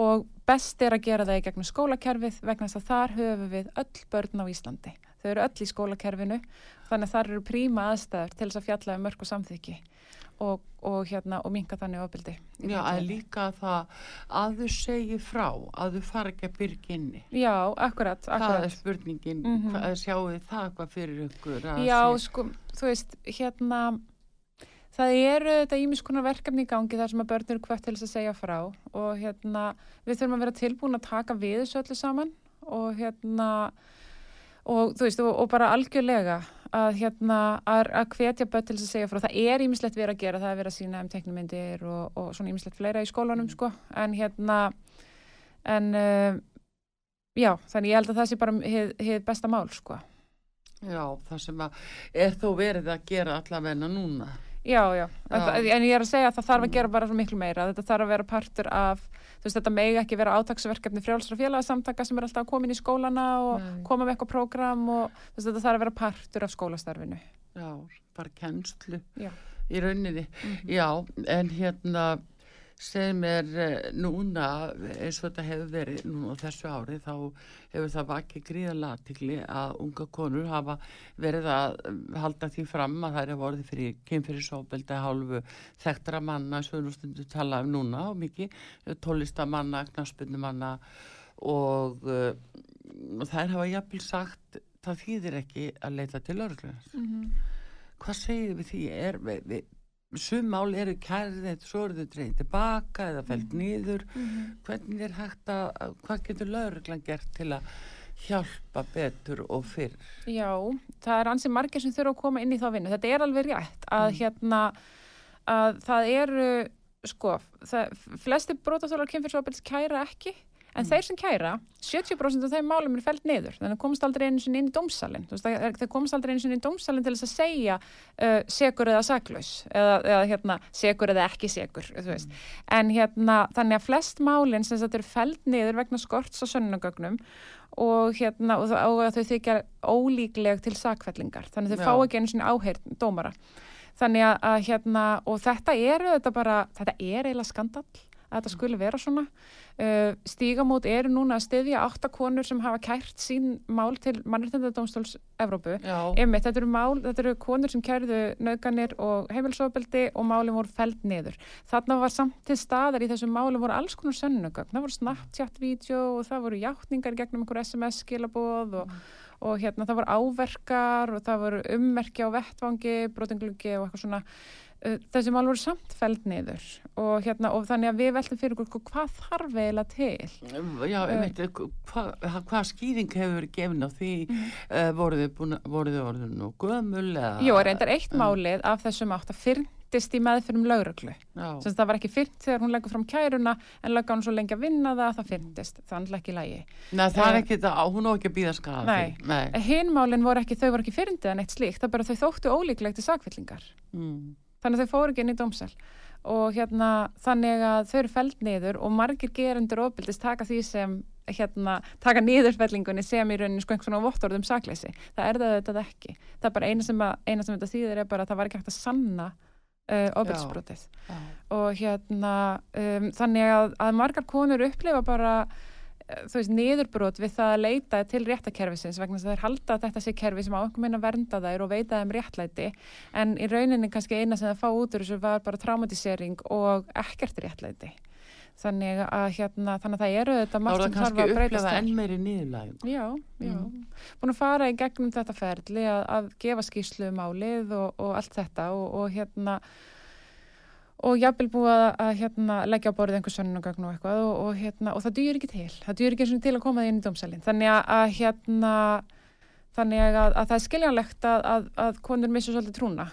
og best er að gera það í gegnum skólakerfið vegna þess að þar höfum við öll börn á Íslandi. Þau eru öll í skólakerfinu þannig að þar eru príma aðstæður til þess að fjalla um mörg og samþykki og, og, hérna, og minka þannig ofbeldi. í Já, að líka það að þú segi frá, að þú fara ekki að byrja inni. Já, akkurat, Það er akkurat. spurningin, mm -hmm. sjáu þið það hvað fyrir ykkur? að Já, sé- sko, þú veist, hérna, það eru þetta ímis konar verkefni í gangi þar sem að börn eru hvert til þess að segja frá og hérna, við þurfum að vera tilbúin að taka við þessu öllu saman og hérna, og þú veist, og, og bara algjörlega að hérna, að, að hvetja börn til þess að segja frá. Það er ímislegt verið að gera, það er verið að sína um teknumyndir og, og svona ímislegt fleira í skólanum, sko, en hérna, en uh, já, þannig ég held að það sé bara hið, hið besta mál, sko. Já, það sem að er þó verið að gera allavegna núna. Já, já, Já. en ég er að segja að það þarf að gera bara miklu meira, þetta þarf að vera partur af, þú veist, þetta megi ekki vera átaksverkefni frjálsra félagsamtaka sem er alltaf inn í skólana og Nei. koma með eitthvað prógram og þú veist, þetta þarf að vera partur af skólastarfinu. Já, bara kennslu Já. í rauninni. Mhm. Já, en hérna sem er eh, núna eins og þetta hefur verið núna þessu ári þá hefur það vakið gríðarlega athygli að unga konur hafa verið að eh, halda því fram að það er vorið fyrir kynfyrirsóbeldi hálfu þekktara manna sem við stundu tala um núna og mikið tólistamanna, knaspunumanna og uh, þær hafa jafnvel sagt það þýðir ekki að leita til örglunar hvað segir við því? Er við, sum mál eru kærið svo eru þau dreigð tilbaka eða fælt nýður hvernig er hægt að að- hvað getur lauruglan gert til að hjálpa betur og fyrr? Já, það er ansið margir sem þurfa að koma inn í þá vinnu. Þetta er alveg rétt að hérna, að það eru, sko, það, flesti brotaþólar kynfyrsopils kæra ekki, en þeir sem kæra, 70% af þeim málum er fælt niður, þannig að komast aldrei einu sinni inn í veist, það- komast aldrei einu sinni inn í dómsalinn til þess að segja uh, segur eða saklaus, eða, eða hérna, segur eða ekki segur, veist. En hérna, þannig að flest málinn sem þetta eru fælt niður vegna skorts á sönnugögnum og hérna og, það- og þau þykja ólíkleg til sakfellingar. Þannig að þau Já. fá ekki einu sinni áheyrn dómara. Þannig að, að hérna og þetta er þetta bara, þetta er eiginlega skandall að þetta skuli vera svona uh, stígamót eru núna að styðja átta konur sem hafa kært sín mál til mannréttindadómstóls Evrópu Einmitt, þetta eru mál, þetta eru konur sem kærðu nauganir og heimilsofbeldi og málin voru feld niður. Þarna var samt til staðar í þessum málum voru alls konar sönnugögn. Það voru Snapchat-vídeó og það voru játningar í gegnum einhver SMS-skilaboð og, og hérna það voru áverkar og það voru ummerki á vettvangi, brotinglugi og eitthvað svona. Uh, Þessi mál voru samt feld niður og, hérna, og þannig að við veltum fyrir okkur sko, hvað þarf eiginlega til. já, um eitt, hvað hva skýring hefur verið gefin á því uh, voruð þið orðin nú gömul Jú, reyndar eitt málið af þessum átt að fyrndist í meðfyrum lauruglu. Sem það var ekki fyrnt þegar hún leggur fram kæruna en lögga hún svo lengi að vinna það að það er alltaf ekki í lagi. Nei, það er Eh, ekki það, hún á ekki að býða skada Nei. Nei. Hinmálin voru ekki, þau voru ekki fyrndið en eitt slíkt, það bara þau þóttu ólíklegt til sakfyllingar. Mm. Þannig að þau fóru ekki inn í dómsal. Og hérna, þannig að þau eru feld niður og margir gerendur ofbildist taka því sem, hérna, taka niðurfellingunni sem í rauninni sko einhvern svona vottorðum sakleysi. Það er það þetta ekki. Það er bara eina sem, að, eina sem þetta þýðir er bara að það var ekki hægt að sanna uh, ofbildisbrotið. Já. og hérna um, þannig að, að margar konur upplifa bara þú veist, niðurbrot við það að leita til réttakerfisins vegna þess að þær halda að þetta sé kerfi sem á einhver minna vernda þær og veita þeim réttlæti en í rauninni kannski eina sem það fá út úr þessu var bara traumatisering og ekkert réttlæti þannig að hérna, þannig að það eru þetta er margt það sem þarf kannski að breytast upplefa þar. enn meiri niðurlægum. Já, já. Mm. Búin að fara í gegnum þetta ferli að, að gefa skýslu um málið og, og allt þetta og, og hérna og jafnvel búið að, að hérna, leggja á borðið einhver sönnugagn og eitthvað og, og, hérna, og það dýr ekki til. Það dýr ekki eins og til að koma því inn í dómsalinn. Þannig að, að hérna þannig að, að það er skiljanlegt að, að, að konur missu svolítið trúna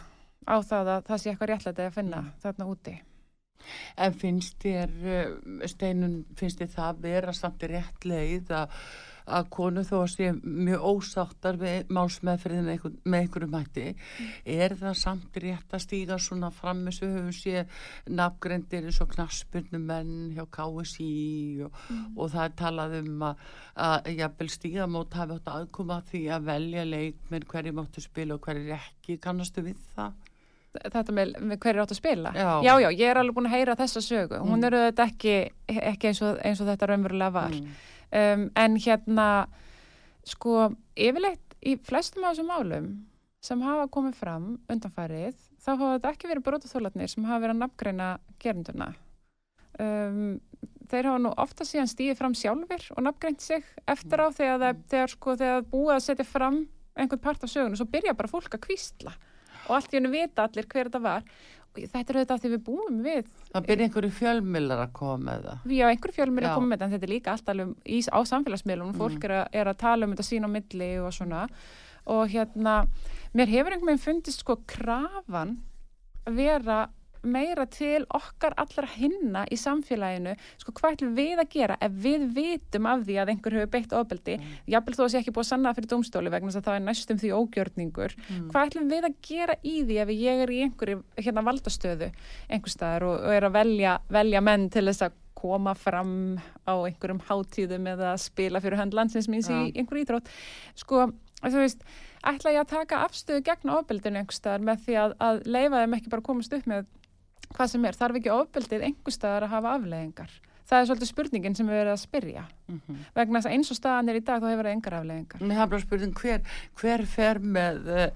á það að það sé eitthvað réttlega að finna Mm. þarna úti. En finnst þér, eh, Steinun, finnst þér það vera samt rétt leið að, að konu þó að sé mjög ósáttar við málsmeðferðin einhver, með einhverjum hætti, er það samt rétt að stíga svona fram eins og höfum sé nafngrendir eins og knaspurnum menn hjá KSI og, og það er talað um að, að jafnvel stígamót hafi átt aðkoma að því að velja leikmenn hverju máttu spila og hverju ekki, kannastu við það? Þetta með, með hverju átt að spila. Já. já, já, ég er alveg búin að heyra þessa sögu. Hún Mm. eru þetta ekki, ekki eins, og, eins og þetta raunverulega var. Mm. Um, en hérna, sko, yfirleitt í flestum af þessum málum sem hafa komið fram undanfærið, þá hafa þetta ekki verið brotaþólarnir sem hafa verið að nafngreina gerunduna. Um, þeir hafa nú ofta síðan stíðið fram sjálfur og nafngreint sig eftir á þegar, það, þegar, sko, þegar búið að setja fram einhvern part af sögunu, svo byrja bara fólk að kvísla og allt í hennu vita allir hver þetta var og þetta er auðvitað því við búum við Það byrja einhverju fjölmillar að koma með það. Já, einhver fjölmur er Já. komið með þetta en þetta er líka alltaf í, á samfélagsmiðlunum, fólk er, að, er að tala um þetta sín á milli og svona og hérna, mér hefur einhvern veginn fundist sko krafan að vera meira til okkar allra hinna í samfélaginu, sko hvað ætlum við að gera ef við vitum af því að einhver hefur beitt ofbeldi, mm. jafnvel þó að sé ekki búið að sanna fyrir dómstóli vegna þess að það er næstum því ógjörningur, hvað ætlum við að gera í því ef ég er í einhverju hérna valdastöðu einhver staðar og, og er að velja, velja menn til þess að koma fram á einhverjum hátíðum eða spila fyrir hönd landsins míns í Já. einhver ídrótt sko, þú veist, ætla ég að taka afstöðu gegn ofbeldinu einhver staðar með því að, að leifa þeim ekki bara komast upp með hvað sem er, þarf ekki ofbeldið einhver staðar að hafa afleðingar það er svolítið spurningin sem við erum að spyrja. Mm vegna þess að eins og staðan er í dag þá hefur það engar afleðingar Mér hafa bara spurning hver, hver fer með uh,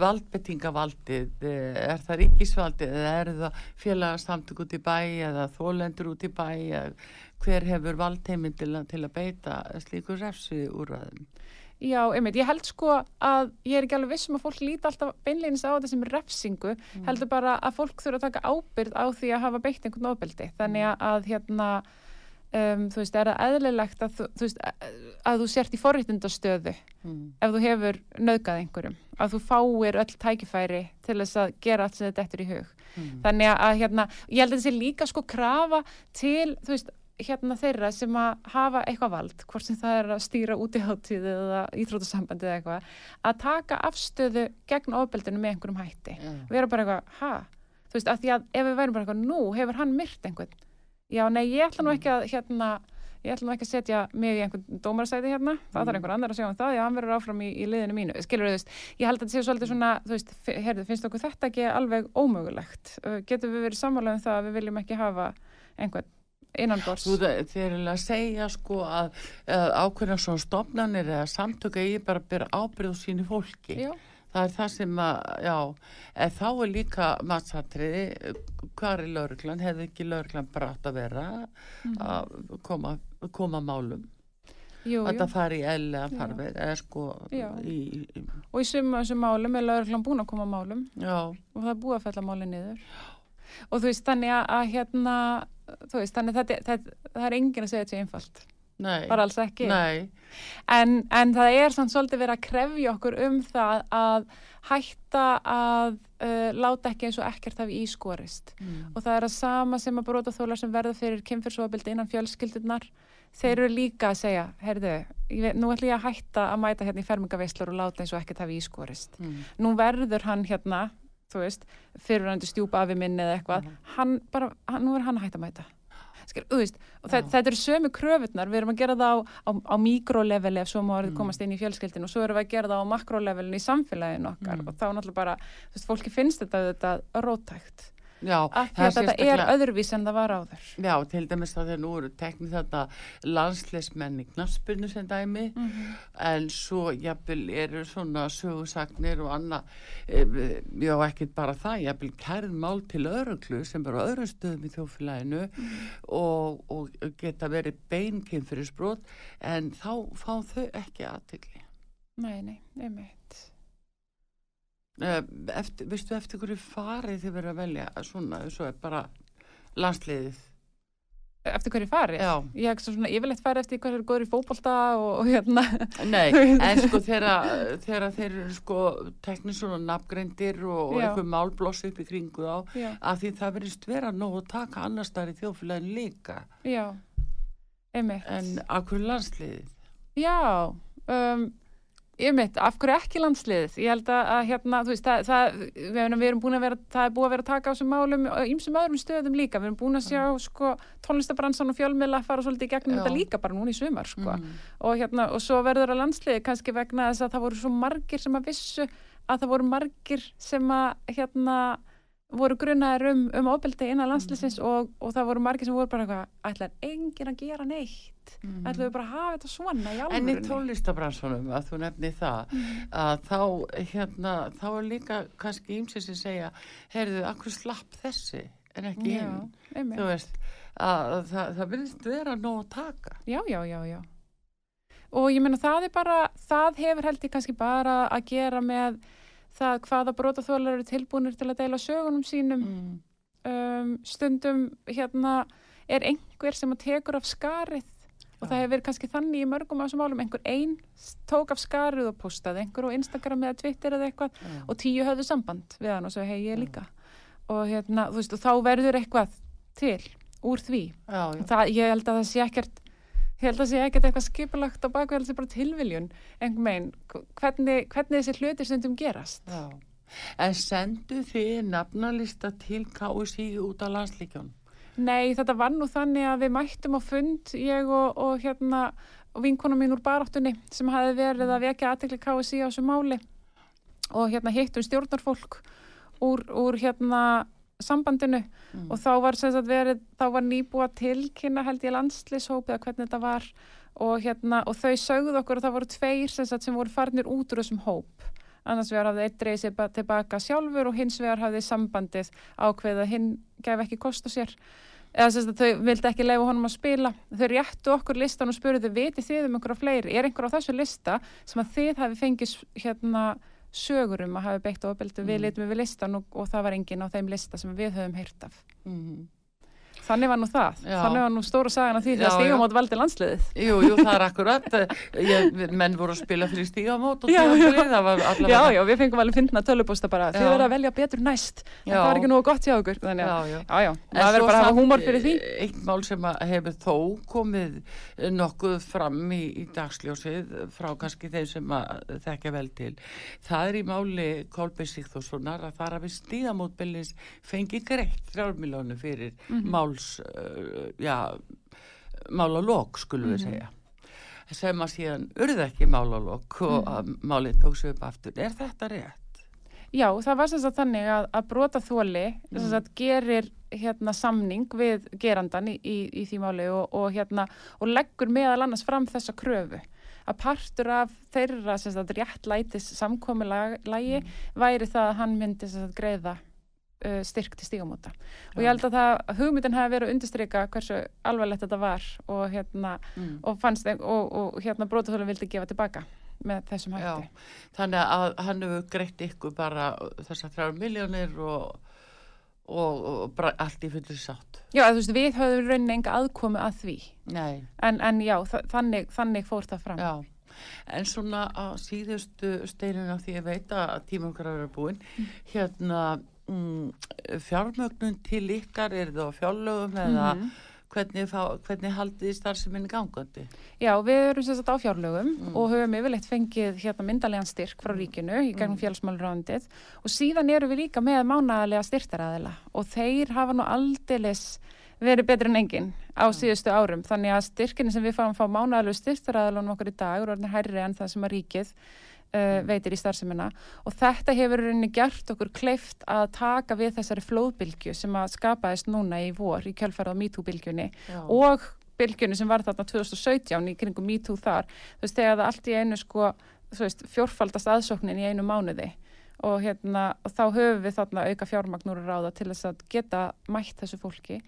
valdbettingavaldið, uh, er það ríkisvaldið eða er það félagasamtök út í bæ eða þólendur út í bæ? Eða hver hefur valdheiminn til, til að beita slíku refsi úrraðum? Já, einmitt, ég held sko að ég er ekki alveg vissum að fólk líti alltaf beinleginis á þetta sem refsingu, heldur bara að fólk þurfa að taka ábyrgð á því að hafa beitt einhvern ofbeldi, þannig að, að hérna, um, þú veist, er það eðlilegt að þú, þú veist, að, þú sért í forréttindastöðu Mm. ef þú hefur nöðgað einhverjum, að þú fáir öll tækifæri til þess að gera allt sem þetta eftir í hug. Mm. Þannig að hérna, ég held að þetta sé líka sko krafa til, þú veist, hérna þeirra sem að hafa eitthvað vald, hvort sem það er að stýra út í hátíð eða íþrótasambandi eða eitthvað, að taka afstöðu gegn ofbeldinu með einhverjum hætti. Já. Vera bara eitthvað, ha? Þú veist, að því að ef við værum bara eitthvað, nú hefur hann myrt einhvern. Já, nei, ég ætla nú ekki að, hérna, ég ætla nú ekki að setja mig í einhvern dómarasæti hérna, það þarf einhver annar að segja um það, já, hann verður áfram í, í liðinu mínu. Skilur þú veist, ég held að þetta sé svolítið svona, þú veist, heyrðu, finnst okkur þetta ekki alveg ómögulegt? Getum við verið sammála um það að við viljum ekki hafa einhvern innan bors? Þú þeir eru að segja sko að, að ákveðna svona stofnanir eða samtöka ég bara byrja ábyrð á sínu fólki. Já, Það er það sem að, já, þá er líka mattsatriði, hvað er lauruglan, hefði ekki lauruglan bara átt að vera að koma, koma málum, jú, að það fari í eðlega Já. farfið, eða sko, Já. í, í, Og í summa þessum málum er lauruglan búin að koma að málum já, og það er búið að fella málið niður. Og þú veist, þannig að, hérna, þú veist, þannig að það er enginn að segja þetta einfalt. nei, Bara alls ekki. En, en það er samt svolítið verið að krefja okkur um það að hætta að uh, láta ekki eins og ekkert hafi ískorist. mm. Og það er að sama sem að bróta þólar sem verða fyrir kynfyrsóabildi innan fjölskyldunar. Þeir eru líka að segja, heyrðu, ég nú ætlum ég að hætta að mæta hérna í fermingaveislur og láta eins og ekkert hafi ískorist. Mm. Nú verður hann hérna, þú veist, fyrirvændi stjúpa afi minni eða eitthvað, hann bara, hann, nú er hann hætta að mæta. Skil, veist, og þetta, þetta eru sömu kröfunar, við erum að gera það á, á, á mikroleveli ef svo má orðið Mm. komast inn í fjölskyldinu og svo erum við að gera það á makrolevelinu í samfélaginu okkar Mm. og þá náttúrulega bara, þú veist, fólki finnst þetta, þetta rótækt, já, það þetta er öðruvís en það var áður. Já, til dæmis að þeir nú eru teknið þetta landsleismenn í knaspinu sem dæmi Mhm. en svo jafnvel eru svona sögusagnir og annað eh, já ekkert bara það jafnvel kærð mál til öruglu sem eru á öðru stöðum í þjófélaginu og, og geta verið beinkinn fyrir sprót en þá fá þau ekki aðtegli Nei, nei, einmitt. Eftir, veistu eftir hverju farið þið verið að velja svona, svo er bara landsliðið eftir hverju farið. Já. Ég hef svona yfirleitt farið eftir hverju er góður í fótbolta og, og hérna. Nei, [laughs] en sko þegar þeir eru sko teknir svona nafngreindir og, og einhver málbloss upp í kringu þá Já, að því það verðist vera nóg að taka annars þar í þjóðfélagin líka já, einmitt. en akkur landsliðið Já, um, ég mitt, af hverju ekki landsliðið? Ég held að, að hérna, þú veist, það, það, við, erum- við erum búin að vera, það er búið að vera að taka á þessum málum og ýmsum öðrum stöðum líka. Við erum búin að sjá, sko, tónlistabransan og fjölmiðla fara svolítið í gegnum Já. þetta líka bara núna í sumar, sko. Mm. Og hérna, og svo verður að landsliðið kannski vegna þess að það voru svo margir sem að vissu að það voru margir sem að, hérna, voru grunnaðir um, um ofbeldi innan landsliðsins og, og það voru margir sem voru bara eitthvað, ætlar enginn að gera neitt Mm. ætlum við bara að hafa þetta svona í En í alvörunni tónlistabransunum, að þú nefni það, að þá, hérna, þá er líka kannski ímsið sem segja, heyrðu, akkur slapp þessi en ekki Já, hinn. Þú veist, að það, það vilst vera nóg að taka. já, já, já, já og ég meina það er bara það hefur held ég kannski bara að gera með það hvaða brotaþólar eru tilbúinir til að deila sögunum sínum Mm. um, stundum hérna er einhver sem að tekur af skarið og það hefur verið kannski þannig í mörgum af þessum málum einhver einn tók af skarið og postaði einhver á Instagram eða Twitter eða eitthvað Já. og tíu höfðu samband við hann og svo hei ég líka og hérna veist og þá verður eitthvað til úr því Já, já. það, ég held að það sé ekkert ég held að það sé ekkert eitthvað skipulagt á bakveg það sé bara tilviljun einhver megin hvernig, hvernig þessi hluti stundum gerast Já. En sendu þið nafnalista til KSI út af landslíkjón? Nei, þetta var nú þannig að við mættum á fund ég og, og hérna og vinkona mín úr baráttunni sem hafi verið að vekja aðtekli KSI á þessu máli og hérna hittum stjórnarfólk úr, úr hérna sambandinu og þá var verið, þá var nýbúa tilkynna held ég landslishópið að hvernig þetta var og hérna og þau sögðu okkur að það voru tveir sem, sagt, sem voru farnir út úr þessum hóp. Annars vegar hafði eitt dreigð sér ba- tilbaka sjálfur og hins vegar hafði sambandið ákveðið að hinn gef ekki kost á sér. Eða sem sagt þau vildi ekki leifa honum að spila. Þau réttu okkur listan og spurðu vitið þið um einhverja fleiri, er einhver á þessu lista sem að þið hafi fengið s- hérna sögur um að hafi beitt ofbeldi við Mm. litum við listan og, og það var enginn á þeim lista sem við höfum heyrt af Mm. Þannig var nú það. Já. Þannig var nú stóra sagan af því þegar stígamót valdi landsliðið. Jú, jú, það er akkurat. Ég, menn voru að spila fyrir stígamót og tímabilið, það var allavega... Já, já, við fengum alveg fyndna tölupósta bara. Þið verða að velja betur næst. Já. Það var ekki nú gott hjá okkur. Þannig að, Já, já. já, já. Það verður bara að hafa húmor fyrir því. eh, Eitt mál sem að hefur þó komið nokkuð fram í, í dagsljósið frá kannski þeim sem að þekka vel til. Það er í máli Kolbein Sigþórssonar að það Mhm. máls, uh, já, málalók skulum Mhm. við segja sem að síðan urði ekki málalók og Mhm. að málið tók sig upp aftur. Er þetta rétt? Já, það var sem sagt þannig að, að brota þóli sem Mm. sagt gerir hérna samning við gerandan í, í, í því máli og, og hérna og leggur meðal annars fram þessa kröfu að partur af þeirra sem sagt réttlætis samkomiðlagi væri það að hann myndi sem sagt greiða uh, styrk til stígamóta og ég held að það hugmyndin hafi verið að undirstryka hversu alvarlegt þetta var og hérna Mm. og og, og hérna brotaþólum vildi gefa tilbaka með þessum Já, hætti. þannig að hann hefur greitt ykkur bara þessar þrjár miljónir og, og, og bara allt í fullir sátt. Já, þú veist, við höfum rauninni enga aðkomi að því Nei, en, en já, þa- þannig, þannig fór það fram. já. En svona að síðustu steinuna því ég veit að tíma okkar að vera búin, hérna mm, fjármögnun til ykkar, er það fjárlögum eða Mhm. hvernig, fá, hvernig haldið starfseminni gangandi? Já, við erum sagt á fjárlögum Mm. og höfum yfirleitt fengið hérna myndalegan styrk frá ríkinu í gegnum Mm. félagsmálurrándið og síðan erum við líka með mánaðarlega styrtaræðila og þeir hafa nú aldeilis verið betur en enginn á síðustu árum þannig að styrkinni sem við fáum fá mánaðarlegu styrtaræðilunum okkur í dag eru orðin hærri en það sem að ríkið uh, veitir í starfsemina. Og þetta hefur rauninni gert okkur kleift að taka við þessari flóðbylgju sem að skapaðist núna í vor í MeToo-bylgjunni Já. og bylgjunni sem var þarna 2017 í kringum MeToo þar. Þú veist, þegar það allt í einu sko þú veist, fjórfaldast aðsóknin í einu mánuði og hérna, og þá höfum við þarna auka fjármagnur að ráða til þess að geta mætt þessu fólki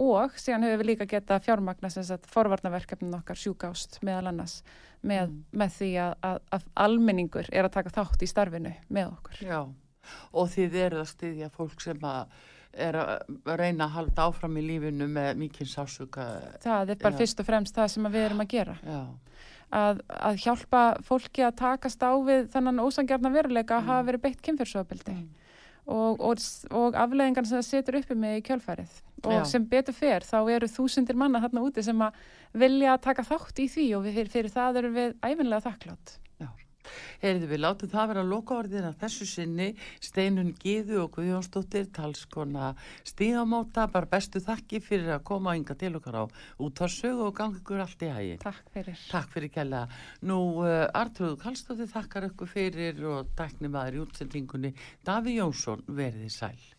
og síðan höfum við líka geta fjármagna sem sagt forvarnaverkefnin okkar sjúkást meðal annars með, Mm. með því að, að, að almenningur er að taka þátt í starfinu með okkur. Já, og þið eruð að styðja fólk sem að er að reyna að halda áfram í lífinu með mikið sásuka. Það er bara Já. fyrst og fremst það sem við erum að gera. Já, Að, að hjálpa fólki að takast á við þennan ósangjarnar veruleika að hafa verið beitt kynfyrsofabeldi. Mm. Og, og, og afleðingan sem það setur uppi með í kjölfærið. Og Já. sem betur fer, þá eru þúsundir manna þarna úti sem að vilja taka þátt í því og fyrir, fyrir það erum við æfinlega þakklátt. Heyrðu við látum það vera loka orðin að þessu sinni Steinun Gíðu og Guðjónsdóttir talskona stíðamóta, bara bestu þakki fyrir að koma ynga til okkar á útarsögu og gangi ykkur allt í hægi. Takk fyrir. Takk fyrir kella. Nú, uh, Artrúðu Kallstóttir þakkar ykkur fyrir og nefnaður í útsendingunni Daví Jónsson verði sæl.